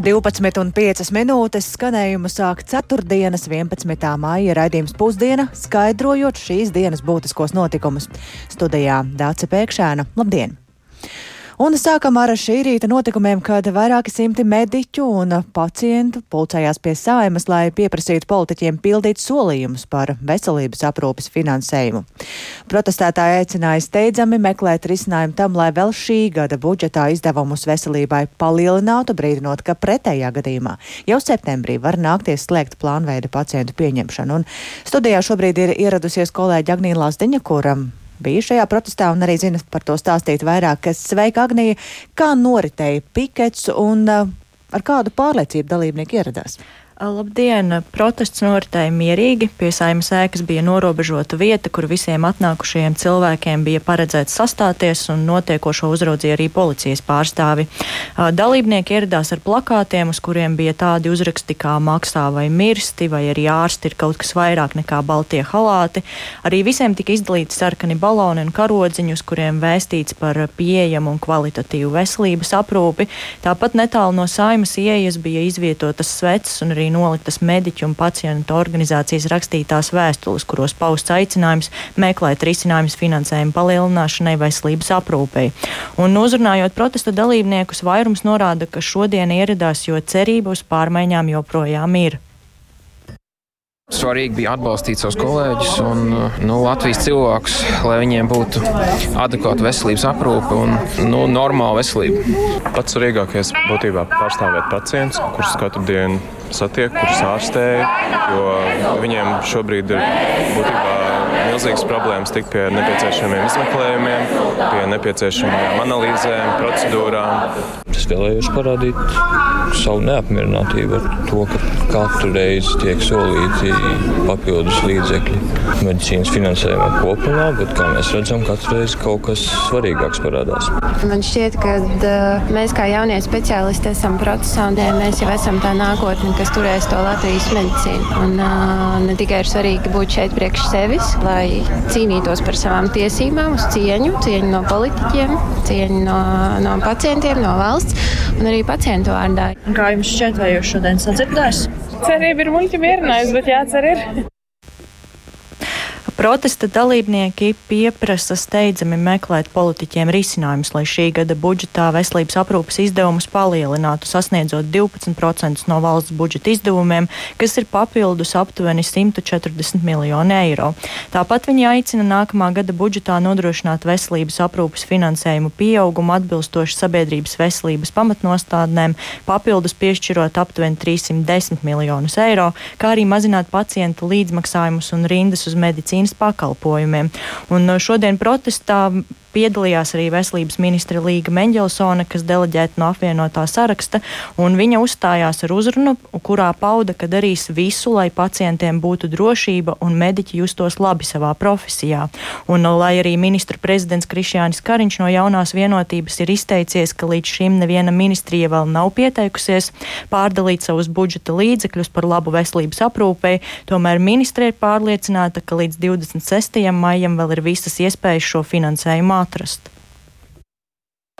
12,5 minūtes skanējumu sāk 4. 11. māja raidījums pusdiena, skaidrojot šīs dienas būtiskos notikumus. Studijā Dāca Pēkšēna. Labdien! Un sākam ar šī rīta notikumiem, kad vairāki simti mediķu un pacientu pulcējās pie saimas, lai pieprasītu politiķiem pildīt solījumus par veselības aprūpes finansējumu. Protestētāji aicināja steidzami meklēt risinājumu tam, lai vēl šī gada budžetā izdevumus veselībai palielinātu, brīdinot, ka pretējā gadījumā jau septembrī var nākties slēgt plānveida pacientu pieņemšanu. Un studijā šobrīd ir ieradusies kolēģi Agnīna Lazdiņa, kuram bija šajā protestā un arī zina par to stāstīt vairāk. Sveika, Agnija! Kā noritēja pikets un uh, ar kādu pārliecību dalībnieki ieradās? Labdien! Protests noritēja mierīgi. Pie saimas ēkas bija norobežota vieta, kur visiem atnākušajiem cilvēkiem bija paredzēts sastāties, un notiekošo uzraudzīja arī policijas pārstāvi. Dalībnieki ieradās ar plakātiem, uz kuriem bija tādi uzraksti kā maksā vai mirsti, vai arī ārsti ir kaut kas vairāk nekā baltie halāti. Arī visiem tika izdalīti sarkani baloni un karodziņi, uz kuriem vēstīts par pieejamu un kvalitatīvu veselības aprūpi. Tāpat netālu no saimas ieejas bija izvietotas sveces un arī arī noliktas mediķu un pacientu organizācijas rakstītās vēstules, kuros pausts aicinājums meklēt risinājumus finansējuma palielināšanai veselības aprūpei. Un uzrunājot protesta dalībniekus, vairums norāda, ka šodien ieradās, jo cerība uz pārmaiņām joprojām ir. Svarīgi bija atbalstīt savus kolēģus un nu, Latvijas cilvēkus, lai viņiem būtu adekvāta veselības aprūpe un nu, normāla veselība. Pats svarīgākais būtībā pārstāvēt pacientus, kurus katru dienu satiek, kurus ārstēju, jo viņiem šobrīd ir būtībā milzīgas problēmas tikt pie nepieciešamiem izmeklējumiem, pie nepieciešamajām analīzēm, procedūrām. Es vēlējos parādīt savu neapmierinātību ar to, ka katru reizi tiek solīti papildus līdzekļi medicīnas finansējumā kopumā, bet kā mēs redzam, katru reizi kaut kas svarīgāks parādās. Man šķiet, ka uh, mēs kā jaunie speciālisti esam procesā un mēs jau esam tā nākotne, kas turēs to Latvijas medicīnu. Un, uh, ne tikai ir svarīgi būt šeit priekš sevis, lai cīnītos par savām tiesībām, uz cieņu, cieņu no politiķiem, cieņu no, no pacientiem, no valsts un arī pacientu vārdā. Kā jums šķiet, vai jūs šodien sadzirdēsiet? Cerība ir muļķa mierinājums, bet jācer ir. Protesta dalībnieki pieprasa steidzami meklēt politiķiem risinājumus, lai šī gada budžetā veselības aprūpas izdevumus palielinātu, sasniedzot 12% no valsts budžeta izdevumiem, kas ir papildus aptuveni 140 miljoni eiro. Tāpat viņi aicina nākamā gada budžetā nodrošināt veselības aprūpas finansējumu pieaugumu atbilstoši sabiedrības veselības pamatnostādnēm, papildus piešķirot aptuveni 310 miljonus eiro, kā arī mazināt pacientu līdzmaksājumus un rindas uz medicīnas pakalpojumiem. Un uh, šodien protestā piedalījās arī veselības ministra Līga Mendelsone, kas deleģēta no apvienotā saraksta, un viņa uzstājās ar uzrunu, kurā pauda, ka darīs visu, lai pacientiem būtu drošība un mediķi justos labi savā profesijā. Un, lai arī ministra prezidents Krišjānis Kariņš no jaunās vienotības ir izteicies, ka līdz šim neviena ministrija vēl nav pieteikusies pārdalīt savus budžeta līdzekļus par labu veselības aprūpei, tomēr ministra ir pārliecināta, ka līdz 26. maijam vēl ir visas iespējas šo finansējumu atrast.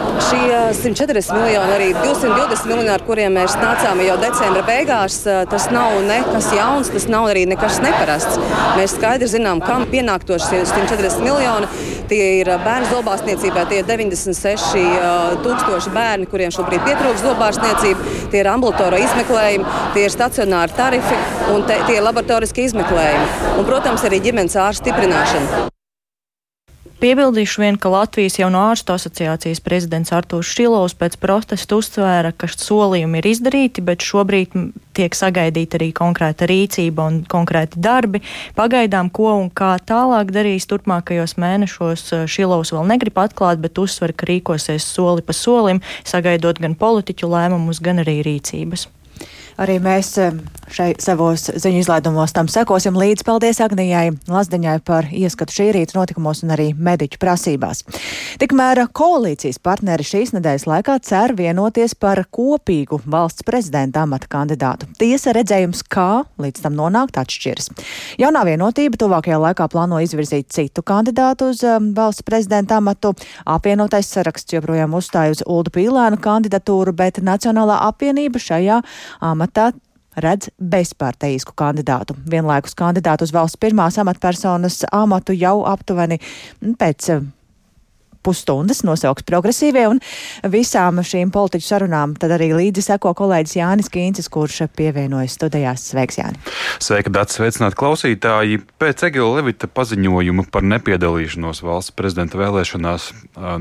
Šie 140 miljoni, arī 220 miljoni, ar kuriem mēs nācām jau decembra beigās, tas nav nekas jauns, tas nav arī nekas neparasts. Mēs skaidri zinām, kam pienāktos šie 140 miljoni. Tie ir bērnu zobārstniecībai, tie ir 96 tūkstoši bērni, kuriem šobrīd pietrūkst zobārstniecība, tie ir ambulatora izmeklējumi, tie ir stacionāri tarifi un te, tie ir laboratoriski izmeklējumi. Un, protams, arī ģimenes ārsta stiprināšana. Piebildīšu vien, ka Latvijas jauno ārstu asociācijas prezidents Artūrs Šilovs pēc protesta uzsvēra, ka solījumi ir izdarīti, bet šobrīd tiek sagaidīta arī konkrēta rīcība un konkrēti darbi. Pagaidām, ko un kā tālāk darīs turpmākajos mēnešos, Šilovs vēl negrib atklāt, bet uzsver, ka rīkosies soli pa solim, sagaidot gan politiķu lēmumus, gan arī rīcības. Arī mēs šai savos ziņu izlaidumos tam sekosim līdzi. Paldies Agnijai Lazdiņai par ieskatu šī rīta notikumos un arī mediķu prasībās. Tikmēr koalīcijas partneri šīs nedēļas laikā cer vienoties par kopīgu valsts prezidenta amata kandidātu. Tiesa redzējums, kā līdz tam nonākt, atšķiras. Jaunā vienotība tuvākajā laikā plāno izvirzīt citu kandidātu uz um, valsts prezidenta amatu. Apvienotais saraksts joprojām uzstāja uz Uldu Pīlēnu kandidatūru, bet Nacionālā apvienība šajā amatā redz bezparteisku kandidātu. Vienlaikus kandidātu uz valsts pirmās amatpersonas amatu jau aptuveni pēc pusstundas nosauks progresīvie, un visām šīm politiķu sarunām tad arī līdzi seko kolēģis Jānis Kīncis, kurš pievienojas studijās. Sveiks, Jāni! Sveika, Dats! Sveicināt klausītāji! Pēc Egila Levita paziņojuma par nepiedalīšanos valsts prezidenta vēlēšanās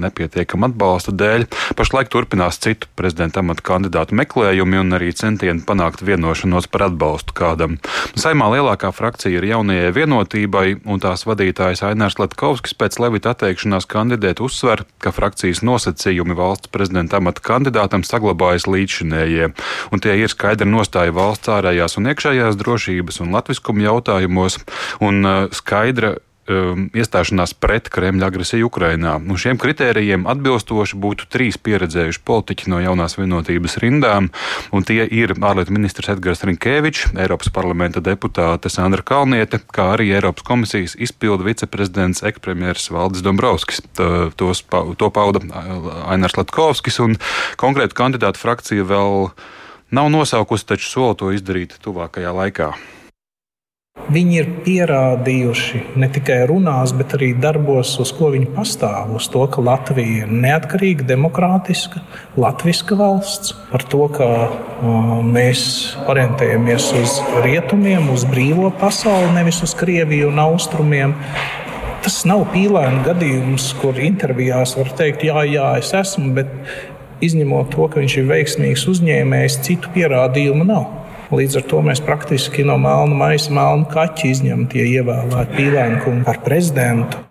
nepietiekam atbalsta dēļ pašlaik turpinās citu prezidenta amatu kandidātu meklējumi un arī centieni panākt vienošanos par atbalstu kādam. Saimā lielākā frakcija ir jaunajai vienotībai, un tās vadītājs Ainārs Latkovskis pēc Levita atteikšanās kandidēt uzsver, ka frakcijas nosacījumi valsts prezidenta amata kandidātam saglabājas līdzšinējie, un tie ir skaidra nostāja valsts ārējās un iekšējās drošības un latviskuma jautājumos, un uh, skaidra um, iestāšanās pret Kremļa agresiju Ukrainā. Un šiem kritērijiem atbilstoši būtu trīs pieredzējuši politiķi no jaunās vienotības rindām, un tie ir ārlietu ministrs Edgars Rinkēvičs, Eiropas parlamenta deputāte Sandra Kalniete, kā arī Eiropas komisijas izpildu viceprezidents ekspremjeras Valdis Dombrovskis. Tos, to pauda Ainārs Latkovskis, un konkrētu kandidātu frakcija vēl nav nosaukusi, taču sola to izdarīt tuvākajā laikā. Viņi ir pierādījuši ne tikai runās, bet arī darbos, uz ko viņi pastāv. Uz to, ka Latvija ir neatkarīga, demokrātiska, latviska valsts, par to, ka uh, mēs orientējamies uz rietumiem, uz brīvo pasauli, nevis uz Krieviju un austrumiem. Tas nav pīlēna gadījums, kur intervijās var teikt, jā, jā, es esmu, bet izņemot to, ka viņš ir veiksmīgs uzņēmējs, citu pierādījumu nav. Līdz ar to mēs praktiski no melna maisa, melna kaķa izņemam tie ievēlēti pīlēnkumu par prezidentu.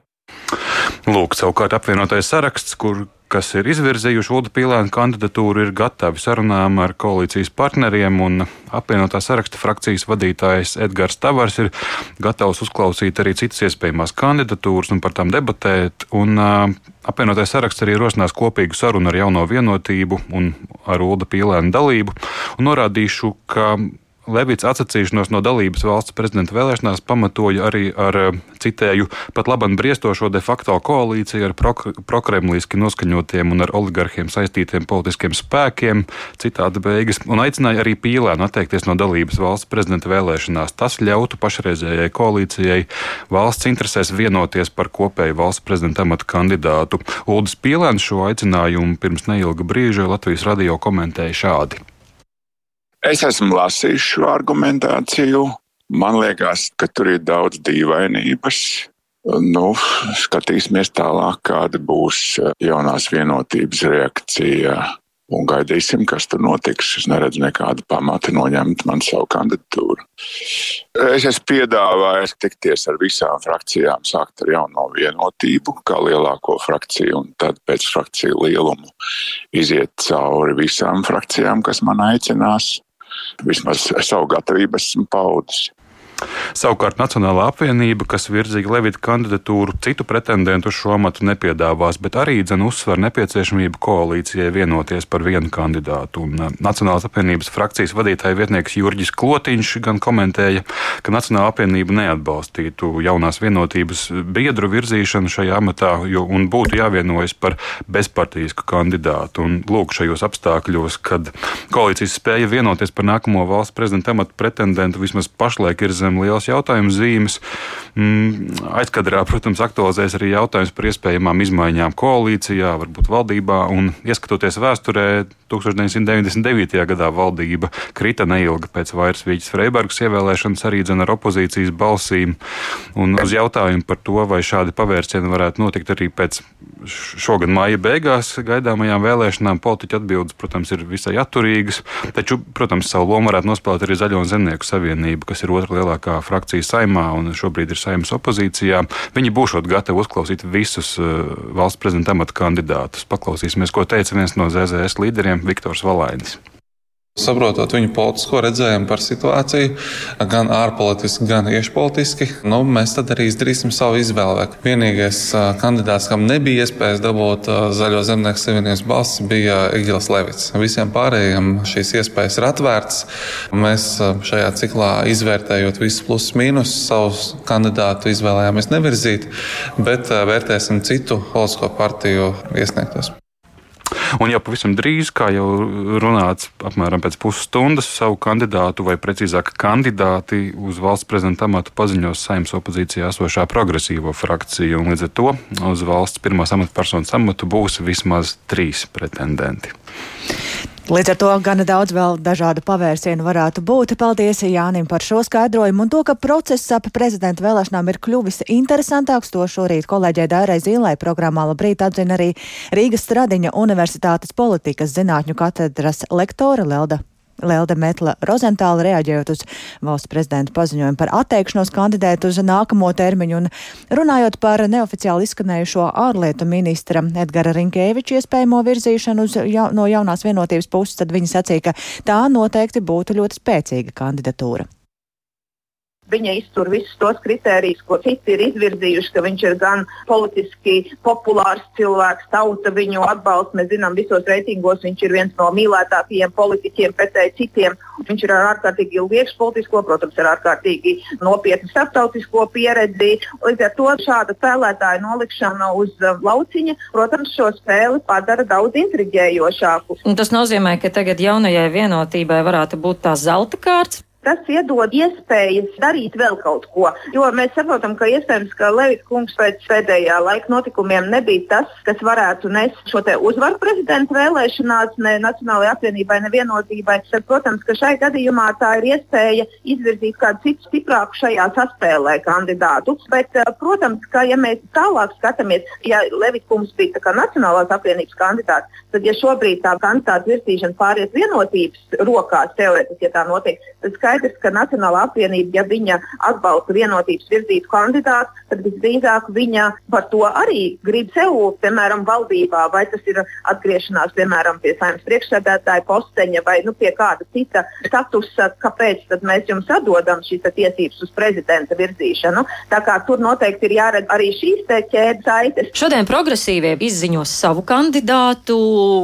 Lūk, savukārt apvienotais saraksts, kur kas ir izvirzījuši Ulu Pīlēnu kandidatūru, ir gatavi sarunām ar koalīcijas partneriem, un apvienotā saraksta frakcijas vadītājs Edgars Tavars ir gatavs uzklausīt arī citas iespējamās kandidatūras un par tām debatēt. Un, uh, apvienotais saraksts arī rosinās kopīgu sarunu ar jauno vienotību un ar Ulu Pīlēnu dalību. Un norādīšu, ka Levits atsacīšanos no dalības valsts prezidenta vēlēšanās pamatoja arī ar, eh, citēju, pat labam briestošo de facto koalīciju ar prokremliski noskaņotiem un ar oligarhiem saistītiem politiskiem spēkiem, citādi beigas, un aicināja arī Pīlēnu atteikties no dalības valsts prezidenta vēlēšanās. Tas ļautu pašreizējai koalīcijai valsts interesēs vienoties par kopēju valsts prezidenta amatu kandidātu. Uldis Pīlēns šo aicinājumu pirms neilga brīža Latvijas radio komentēja šādi. Es esmu lasījis šo argumentāciju. Man liekas, ka tur ir daudz dīvainības. Nu, skatīsimies tālāk, kāda būs jaunās vienotības reakcija. Un gaidīsim, kas tur notiks. Es neredzu nekādu pamatu noņemt man savu kandidatūru. Es esmu piedāvājis tikties ar visām frakcijām, sākt ar jauno vienotību, kā lielāko frakciju, un tad pēc frakciju lielumu iziet cauri visām frakcijām, kas man aicinās vismaz savu gatavību esmu paudis. Savukārt Nacionālā apvienība, kas virzīja Levita kandidatūru, citu pretendentu uz šo amatu nepiedāvās, bet arī dzen uzsver nepieciešamību koalīcijai vienoties par vienu kandidātu. Un uh, Nacionālās apvienības frakcijas vadītāja vietnieks Jurģis Klotiņš gan komentēja, ka Nacionālā apvienība neatbalstītu jaunās vienotības biedru virzīšanu šajā amatā jo, un būtu jāvienojas par bezpartijisku kandidātu. Un lūk, šajos apstākļos, kad koalīcijas spēja vienoties par nākamo valsts prezidenta amatu pretendentu vismaz pašlaik ir zem zem lielas jautājuma zīmes. Mm, aizkadrā, protams, aktualizēs arī jautājums par iespējamām izmaiņām koalīcijā, varbūt valdībā. Un, ieskatoties vēsturē, 1999. gadā valdība krita neilgi pēc vairs Vīķis Freibergas ievēlēšanas arī dzen ar opozīcijas balsīm. Un uz jautājumu par to, vai šādi pavērsieni varētu notikt arī pēc šogad māja beigās gaidāmajām vēlēšanām, politiķa atbildes, protams, ir visai atturīgas. Taču, protams, savu lomu varētu nospēlēt arī Zaļo un Zemnieku savienība, kas ir otra lielākā frakcija saimā un šobrīd ir saimnes opozīcijā. Viņi būšot gatavi uzklausīt visus uh, valsts prezidenta amata kandidātus. Paklausīsimies, ko teica viens no ZZS līderiem - Viktors Valainis. Saprotot viņu politisko redzējumu par situāciju, gan ārpolitiski, gan iekšpolitiski, nu, mēs tad arī izdarīsim savu izvēli. Vienīgais kandidāts, kam nebija iespējas dabūt Zaļo zemnieku savienības balsis, bija Igils Levits. Visiem pārējiem šīs iespējas ir atvērtas. Mēs šajā ciklā izvērtējot visus plusus, mīnusus, savus kandidātu izvēlējāmies nevirzīt, bet vērtēsim citu politisko partiju iesniegtos. Un jau pavisam drīz, kā jau runāts, apmēram pēc pusstundas savu kandidātu, vai precīzāk kandidāti uz valsts prezidenta amatu paziņos saimnes opozīcijā esošā progresīvo frakcija. Līdz ar to uz valsts pirmās amatpersonas amatu būs vismaz trīs pretendenti. Līdz ar to gana daudz vēl dažādu pavērsienu varētu būt. Paldies Jānim par šo skaidrojumu un to, ka process ap prezidenta vēlēšanām ir kļuvis interesantāks. To šorīt kolēģei Dairai Zīlai programmā labrīt atzina arī Rīgas Stradiņa Universitātes politikas zinātņu katedras lektore Lelda Lelde Metla Rozentāla reaģējot uz valsts prezidenta paziņojumu par atteikšanos kandidēt uz nākamo termiņu un runājot par neoficiāli izskanējušo ārlietu ministra Edgara Rinkēviča iespējamo virzīšanu uz, ja, no jaunās vienotības puses, tad viņi sacīja, ka tā noteikti būtu ļoti spēcīga kandidatūra. Viņa iztur visus tos kritērijus, ko citi ir izvirzījuši, ka viņš ir gan politiski populārs cilvēks, tauta viņu atbalsta. Mēs zinām, visos reitingos viņš ir viens no mīlētākajiem politiķiem pretēji citiem. Viņš ir ar ārkārtīgi ilgu iekšpolitisko, protams, ar ārkārtīgi nopietnu starptautisko pieredzi. Līdz ar to šāda spēlētāja nolikšana uz uh, lauciņa, protams, šo spēli padara daudz intriģējošāku. Un tas nozīmē, ka tagad jaunajai vienotībai varētu būt tā zelta kārts tas iedod iespējas darīt vēl kaut ko. Jo mēs saprotam, ka iespējams, ka Levita kungs pēc pēdējā laika notikumiem nebija tas, kas varētu nest šo uzvaru prezidenta vēlēšanās, ne Nacionālajai apvienībai, ne vienotībai. Tad, protams, ka šai gadījumā tā ir iespēja izvirzīt kādu citu stiprāku šajā saspēlē kandidātu. Bet, eh, protams, ka ja mēs tālāk skatāmies, ja Levita kungs bija Nacionālās apvienības kandidāts, tad, ja šobrīd tā kandidāta virzīšana pāriet vienotības rokās, teorētiski, ja tā notiek, tad skaidrs, ka Nacionālā apvienība, ja viņa atbalsta vienotības virzītu kandidātu, tad visdrīzāk viņa par to arī grib sev, piemēram, valdībā, vai tas ir atgriešanās, piemēram, pie saimnes priekšsēdētāja posteņa vai nu, pie kāda cita statusa, kāpēc mēs jums atdodam šīs tiesības uz prezidenta virzīšanu. Tā kā tur noteikti ir jāredz arī šīs ķēdes saites. Šodien progresīvie izziņos savu kandidātu.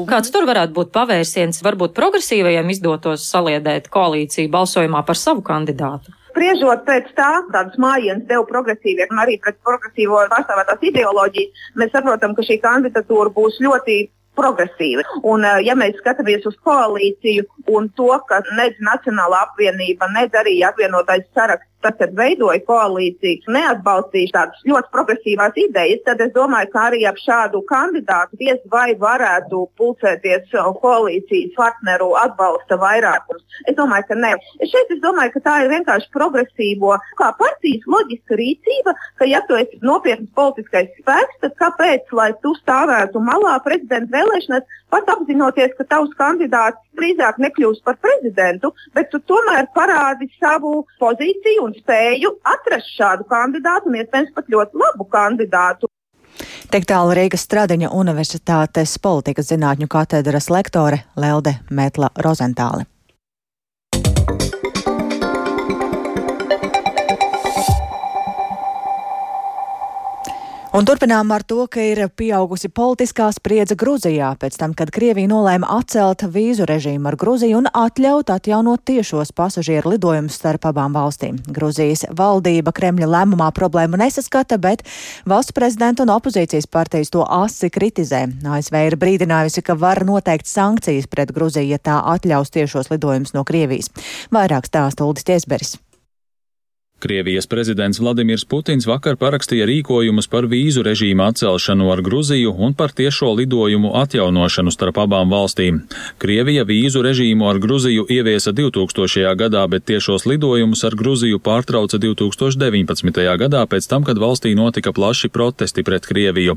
Kāds tur varētu būt pavērsiens? Varbūt progresīvajiem izdotos saliedēt koalīciju balsojumā par savu kandidātu? Spriežot pēc tā, tādas mājienas deva progresīvie un arī pret progresīvo pārstāvētās ideoloģijas, mēs saprotam, ka šī kandidatūra būs ļoti progresīvi. Un, eh, ja mēs skatāmies uz koalīciju un to, ka nedz Nacionālā apvienība, nedz arī apvienotais saraksts tad, kad veidoja koalīciju, neatbalstīja tādas ļoti progresīvās idejas, tad es domāju, ka arī ap šādu kandidātu diez vai varētu pulcēties koalīcijas partneru atbalsta vairākums. Es domāju, ka nē. Šeit es domāju, ka tā ir vienkārši progresīvo kā partijas loģiska rīcība, ka ja tu esi nopietns politiskais spēks, tad kāpēc, lai tu stāvētu malā prezidenta vēlēšanās, pat apzinoties, ka tavs kandidāts drīzāk nekļūs par prezidentu, bet tu tomēr parādi savu pozīciju un spēju atrast šādu kandidātu un iespējams pat ļoti labu kandidātu. Tik tālu Rīgas Stradiņa Universitātes politikas zinātņu katedras lektore Lelde Metla Rozentāle. Un turpinām ar to, ka ir pieaugusi politiskā spriedze Gruzijā pēc tam, kad Krievija nolēma atcelt vīzu režīmu ar Gruziju un atļaut atjaunot tiešos pasažieru lidojumus starp abām valstīm. Gruzijas valdība Kremļa lēmumā problēmu nesaskata, bet valsts prezidenta un opozīcijas partijas to asi kritizē. ASV ir brīdinājusi, ka var noteikt sankcijas pret Gruziju, ja tā atļaus tiešos lidojumus no Krievijas. Vairāk stāsta Uldis Tiesberis. Krievijas prezidents Vladimirs Putins vakar parakstīja rīkojumus par vīzu režīmu atcelšanu ar Gruziju un par tiešo lidojumu atjaunošanu starp abām valstīm. Krievija vīzu režīmu ar Gruziju ieviesa 2000. gadā, bet tiešos lidojumus ar Gruziju pārtrauca 2019. gadā pēc tam, kad valstī notika plaši protesti pret Krieviju.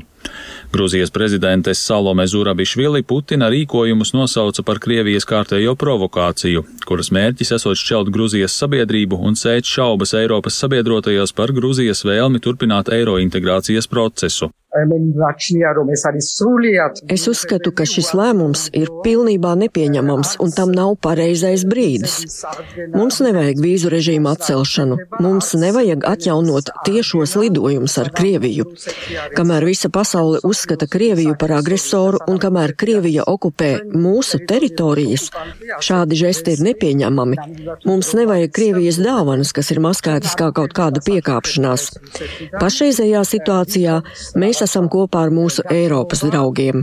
Gruzijas prezidentes Salome Zurabišvili Putina rīkojumus nosauca par Krievijas kārtējo provokāciju, kuras mērķis esot šķelt Gruzijas sabiedrību un sēt šaubas Eiropas Eiropas sabiedrotajos par Grūzijas vēlmi turpināt eiro integrācijas procesu. Es uzskatu, ka šis lēmums ir pilnībā nepieņemams un tam nav pareizais brīdis. Mums nevajag vīzu režīmu atcelšanu, mums nevajag atjaunot tiešos lidojumus ar Krieviju. Kamēr visa pasaule uzskata Krieviju par agresoru un kamēr Krievija okupē mūsu teritorijas, šādi žesti ir nepieņemami. Mums nevajag Krievijas dāvanas, kas ir maskētas kā kaut kāda piekāpšanās. Pašreizējā situācijā mēs mēs esam kopā ar mūsu Eiropas draugiem.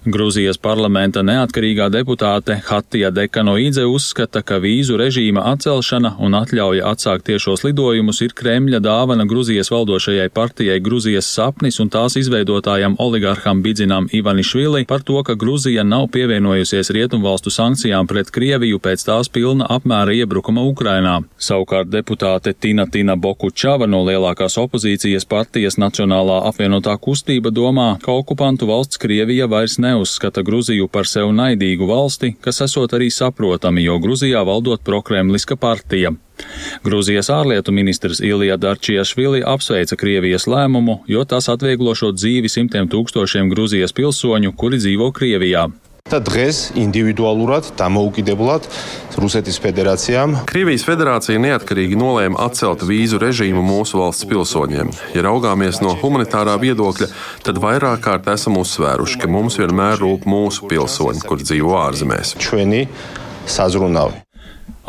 Grūzijas parlamenta neatkarīgā deputāte Hatija Dekanoīdze uzskata, ka vīzu režīma atcelšana un atļauja atsākt tiešos lidojumus ir Kremļa dāvana Grūzijas valdošajai partijai Grūzijas sapnis un tās izveidotājam oligarham Bidzinam Ivanišvili par to, ka Grūzija nav pievienojusies rietumvalstu sankcijām pret Krieviju pēc tās pilna apmēra iebrukuma Ukrainā. Savukārt deputāte Tina Tina Bokučava no lielākās opozīcijas partijas Nacionālā apvienotā kustība domā, ka okupantu valsts Krievija vairs ne neuzskata Gruziju par sev naidīgu valsti, kas esot arī saprotami, jo Gruzijā valdot prokremliska partija. Grūzijas ārlietu ministrs Ilija Darčijašvili apsveica Krievijas lēmumu, jo tas atvieglošot dzīvi simtiem tūkstošiem Grūzijas pilsoņu, kuri dzīvo Krievijā და დღეს ინდივიდუალურად დამოუკიდებლად რუსეთის ფედერაციამ Krievijas federācija neatkarīgi nolēma atcelt vīzu režīmu mūsu valsts pilsoņiem. Ja raugāmies no humanitārā viedokļa, tad vairāk kārt esam uzsvēruši, ka mums vienmēr rūp mūsu pilsoņi, kur dzīvo ārzemēs. ჩვენი საზრუნავი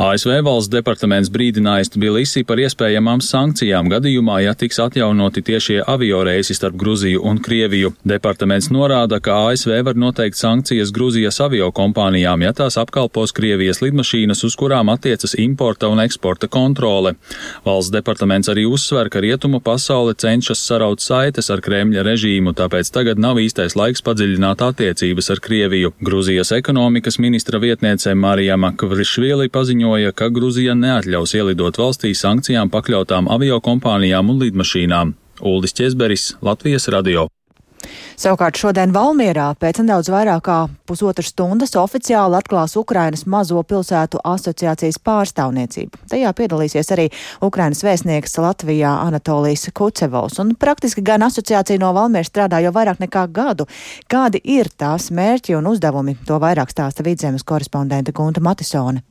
ASV valsts departaments brīdinājis Tbilisi par iespējamām sankcijām gadījumā, ja tiks atjaunoti tiešie avioreisi starp Gruziju un Krieviju. Departaments norāda, ka ASV var noteikt sankcijas Gruzijas avio kompānijām, ja tās apkalpos Krievijas lidmašīnas, uz kurām attiecas importa un eksporta kontrole. Valsts departaments arī uzsver, ka rietumu pasaule cenšas saraut saites ar Kremļa režīmu, tāpēc tagad nav īstais laiks padziļināt attiecības ar Krieviju. Gruzijas ekonomikas ministra vietniece Marija Makvrišvili paziņoja, paziņoja, ka Gruzija neatļaus ielidot valstī sankcijām pakļautām aviokompānijām un lidmašīnām. Uldis Česberis, Latvijas radio. Savukārt šodien Valmierā pēc nedaudz vairāk kā pusotras stundas oficiāli atklās Ukrainas mazo pilsētu asociācijas pārstāvniecību. Tajā piedalīsies arī Ukrainas vēstnieks Latvijā Anatolijas Kucevovs. Un praktiski gan asociācija no Valmieras strādā jau vairāk nekā gadu. Kādi ir tās mērķi un uzdevumi? To vairāk stāsta vidzemes korespondente Gunta Matisone.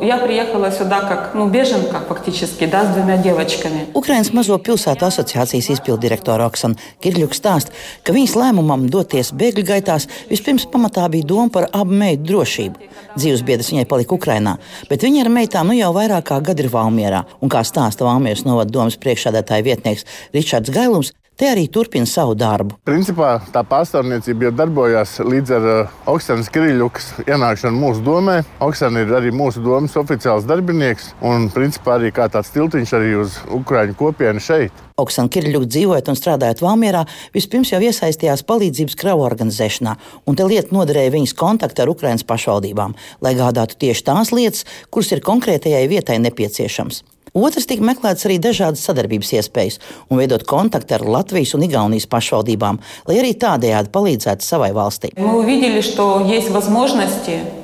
Я приехала сюда как ну, беженка фактически, да, с двумя девочками. Ukrainas mazo pilsētu asociācijas izpildirektora Oksana Kirļuka stāsta, ka viņas lēmumam doties bēgļu gaitās vispirms pamatā bija doma par abu meitu drošību. Dzīves biedrs viņai palika Ukrainā, bet viņa ar meitām nu jau vairāk kā gadu ir Valmierā. Un kā stāsta Valmieras novada domas priekšādātāja vietnieks Ričards Gailums, te arī turpina savu darbu. Principā tā pārstāvniecība jau darbojās līdz ar uh, Oksanas Kriļukas ienākšanu mūsu domē. Oksana ir arī mūsu domas oficiāls darbinieks un principā arī kā tāds tiltiņš arī uz Ukraiņu kopienu šeit. Oksana Kirļuka dzīvojot un strādājot Valmierā, vispirms jau iesaistījās palīdzības kravu organizēšanā, un te lieta noderēja viņas kontaktu ar Ukraiņas pašvaldībām, lai gādātu tieši tās lietas, kuras ir konkrētajai vietai nepieciešamas. Otrs tika meklēts arī dažādas sadarbības iespējas un veidot kontaktu ar Latvijas un Igaunijas pašvaldībām, lai arī tādējādi palīdzētu savai valstī. Мы увидели, что есть возможности Э,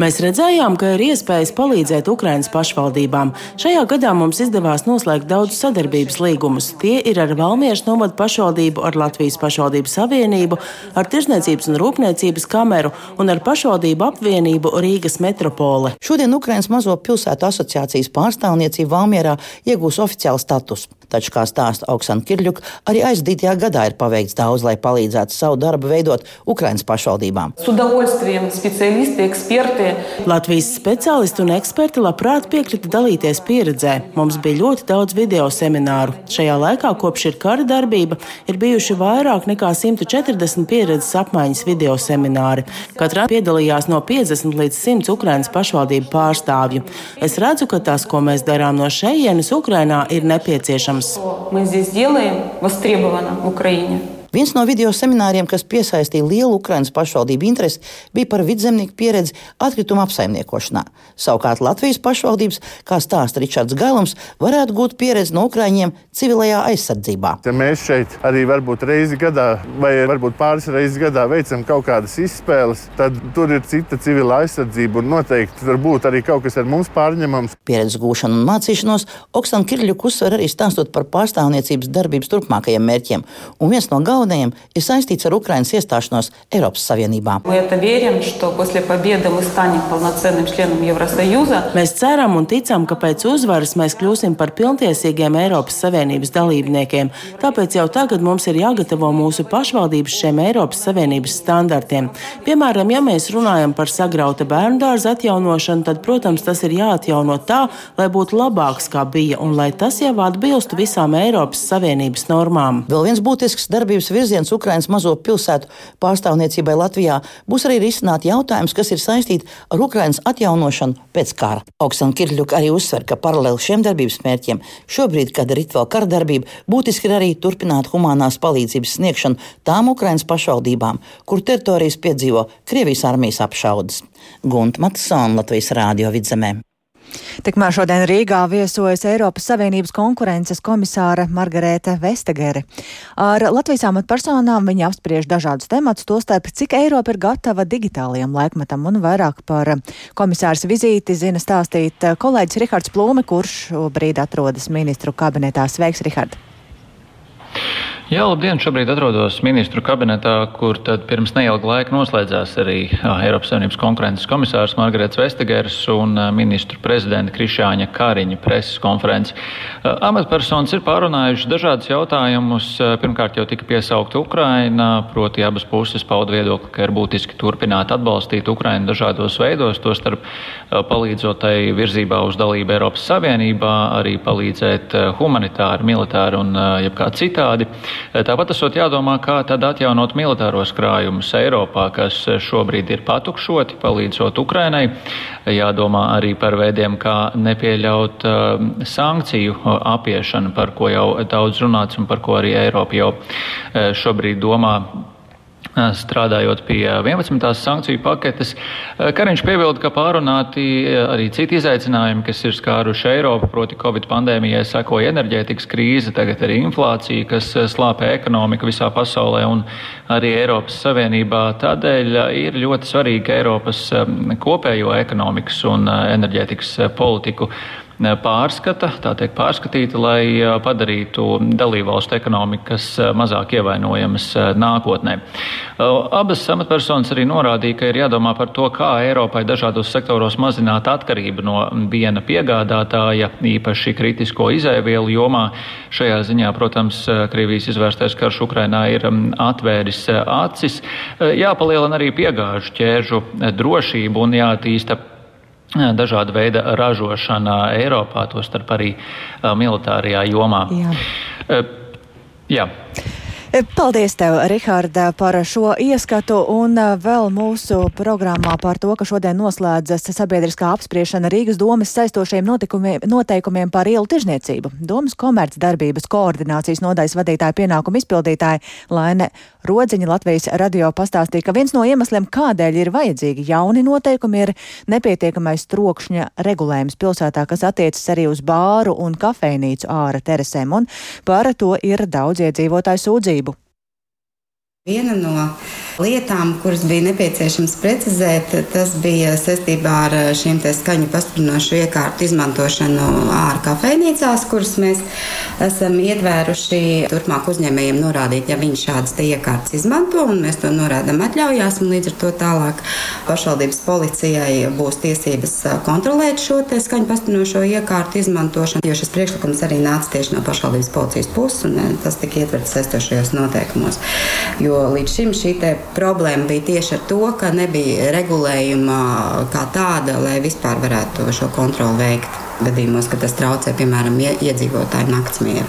Mēs redzējām, ka ir iespējas palīdzēt Ukraiņas pašvaldībām. Šajā gadā mums izdevās noslēgt daudz sadarbības līgumus. Tie ir ar Valmieras novadu pašvaldību, ar Latvijas pašvaldību savienību, ar Tirzniecības un Rūpniecības kameru un ar pašvaldību apvienību Rīgas metropole. Šodien Ukraiņas mazo pilsētu asociācijas pārstāvniecība Valmierā iegūs oficiālu statusu. Taču, kā stāsta Oksana Kirļuka, arī aizdītajā gadā ir paveikts daudz, lai palīdzētu savu darbu veidot Ukraiņas pašvaldībām. Speciālisti, eksperti. Latvijas speciālisti un eksperti labprāt piekrita dalīties pieredzē. Mums bija ļoti daudz video semināru. Šajā laikā, kopš ir kara darbība, ir bijuši vairāk nekā 140 pieredzes apmaiņas video semināri. Katrā piedalījās no 50 līdz 100 Ukraiņas pašvaldību pārstāvju. Es redzu, ka tas, ko mēs darām no šejienes, Ukrainā ir nepieciešams. Мы здесь делаем востребовано в Украине. Viens no video semināriem, kas piesaistīja lielu Ukraiņas pašvaldību interesi, bija par vidzemnieku pieredzi atkrituma apsaimniekošanā. Savukārt Latvijas pašvaldības, kā stāsta Ričards Gailums, varētu gūt pieredzi no Ukraiņiem civilajā aizsardzībā. Ja mēs šeit arī varbūt reizi gadā vai varbūt pāris reizes gadā veicam kaut kādas izspēles, tad tur ir cita civila aizsardzība un noteikti var būt arī kaut kas ar mums pārņemams. Pieredzes gūšanu un mācīšanos Oksana Kirļuka uzsver arī stāstot par pārstāvniecības darbības turpmākajiem mērķiem, un viens no galvenajiem ir saistīts ar Ukrainas iestāšanos Eiropas Savienībā. Mēs ceram un ticam, ka pēc uzvaras mēs kļūsim par pilntiesīgiem Eiropas Savienības dalībniekiem. Tāpēc jau tagad mums ir jāgatavo mūsu pašvaldības šiem Eiropas Savienības standartiem. Piemēram, ja mēs runājam par sagrauta bērnu dārza atjaunošanu, tad, protams, tas ir jāatjauno tā, lai būtu labāks kā bija un lai tas jau atbilstu visām Eiropas Savienības normām. Vēl viens būtisks darbības virziens Ukrainas mazo pilsētu pārstāvniecībai Latvijā būs arī risināt jautājums, kas ir saistīti ar Ukrainas atjaunošanu pēc kara. Oksana Kirļuka arī uzsver, ka paralēli šiem darbības mērķiem šobrīd, kad ir vēl kara darbība, būtiski ir arī turpināt humanās palīdzības sniegšanu tām Ukrainas pašvaldībām, kur teritorijas piedzīvo Krievijas armijas apšaudes. Gunta Matsona, Latvijas Rādio vidzemē. Tikmēr šodien Rīgā viesojas Eiropas Savienības konkurences komisāra Margarēta Vestegere. Ar Latvijas amatpersonām viņa apspriež dažādus tematus, tostarp, cik Eiropa ir gatava digitālajam laikmetam un vairāk par komisārs vizīti zina stāstīt kolēģis Rihards Plūme, kurš šobrīd atrodas ministru kabinetā. Sveiks, Rihard! Jā, labdien! Šobrīd atrodos ministru kabinetā, kur pirms neilga laika noslēdzās arī Eiropas Savienības konkurences komisārs Margarets Vestagers un ministru prezidenta Krišāņa Kāriņa preses konferences. Amatpersonas ir pārunājuši dažādus jautājumus. Pirmkārt, jau tika piesaukta Ukraina, proti abas puses pauda viedokli, ka ir būtiski turpināt atbalstīt Ukrainu dažādos veidos, tostarp palīdzot tai virzībā uz dalību Eiropas Savienībā, arī palīdzēt humanitāri, militāri un jebkā citādi. Tāpat esot jādomā, kā tad atjaunot militāros krājumus Eiropā, kas šobrīd ir patukšoti, palīdzot Ukrainai. Jādomā arī par veidiem, kā nepieļaut sankciju apiešanu, par ko jau daudz runāts un par ko arī Eiropa jau šobrīd domā strādājot pie 11. sankciju paketes. Kariņš piebilda, ka pārunāti arī citi izaicinājumi, kas ir skāruši Eiropu, proti Covid pandēmijai sekoja enerģētikas krīze, tagad arī inflācija, kas slāpē ekonomiku visā pasaulē un arī Eiropas Savienībā. Tādēļ ir ļoti svarīgi Eiropas kopējo ekonomikas un enerģētikas politiku pārskata, tā teikt, pārskatīta, lai padarītu dalībvalstu ekonomikas mazāk ievainojamas nākotnē. Abas amatpersonas arī norādīja, ka ir jādomā par to, kā Eiropai dažādos sektoros mazināt atkarību no viena piegādātāja, īpaši kritisko izēvielu jomā. Šajā ziņā, protams, Krievijas izvērstais karš Ukrainā ir atvēris acis. Jāpalielina arī piegāžu ķēžu drošību un jātīsta dažāda veida ražošana Eiropā, tostarp arī militārajā jomā. Jā. Jā. Paldies tev, Riharda, par šo ieskatu un vēl mūsu programmā par to, ka šodien noslēdzas sabiedriskā apspriešana Rīgas domas saistošiem noteikumiem par ielu tirzniecību. Domas komercdarbības koordinācijas nodaļas vadītāja pienākumu izpildītāja Laine Rodziņa Latvijas radio pastāstīja, ka viens no iemesliem, kādēļ ir vajadzīgi jauni noteikumi, ir nepietiekamais trokšņa regulējums pilsētā, kas attiecas arī uz bāru un kafejnīcu āra teresēm, un par to ir daudz iedzīvotāju sūdzību. Viena no lietām, kuras bija nepieciešams precizēt, tas bija saistībā ar šīm skaņu pastiprinošu iekārtu izmantošanu ārā kafejnīcās, kuras mēs esam ietvēruši turpmāk uzņēmējiem norādīt, ja viņi šādas iekārtas izmanto, un mēs to norādām atļaujās, un līdz ar to tālāk pašvaldības policijai būs tiesības kontrolēt šo skaņu pastiprinošo iekārtu izmantošanu, jo šis priekšlikums arī nāca tieši no pašvaldības policijas puses, un tas tika ietverts saistošajos noteikumos. Jo Jo līdz šim šī problēma bija tieši ar to, ka nebija regulējuma kā tāda, lai vispār varētu šo kontroli veikt. Gadījumos, kad tas traucē, piemēram, iedzīvotāju naktsmieru.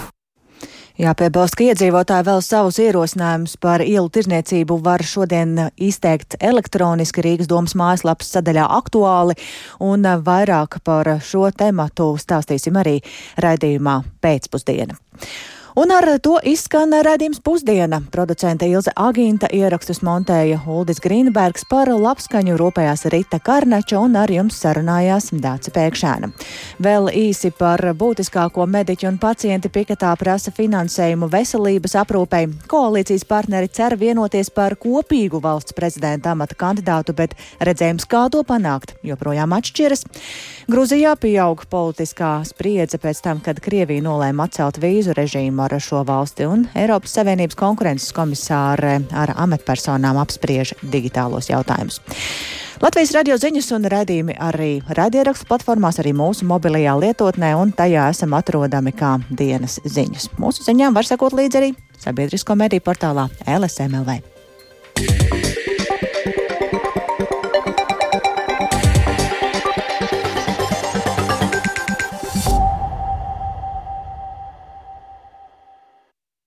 Jāpiebilst, ka iedzīvotāji vēl savus ierosinājumus par ielu tirzniecību var šodien izteikt elektroniski Rīgas domas mājaslapas sadaļā aktuāli, un vairāk par šo tematu stāstīsim arī raidījumā pēcpusdiena. Un ar to izskan redzījums pusdiena. Producente Ilze Agīnta ierakstus montēja Uldis Grīnbergs par labskaņu rūpējās Rita Karnača un ar jums sarunājās Dāca Pēkšēna. Vēl īsi par būtiskāko mediķu un pacienti piketā prasa finansējumu veselības aprūpei. Koalīcijas partneri cer vienoties par kopīgu valsts prezidenta amata kandidātu, bet redzējums, kā to panākt, joprojām atšķiras. Gruzijā pieaug politiskā spriedze pēc tam, kad Krievija nolēma atcelt vīzu režīmu ar šo valsti, un Eiropas Savienības konkurences komisāre ar amatpersonām apspriež digitālos jautājumus. Latvijas radio ziņas un raidījumi arī raidierakstu platformās, arī mūsu mobilajā lietotnē, un tajā esam atrodami kā dienas ziņas. Mūsu ziņām var sekot līdzi arī sabiedrisko mediju portālā LSMLV.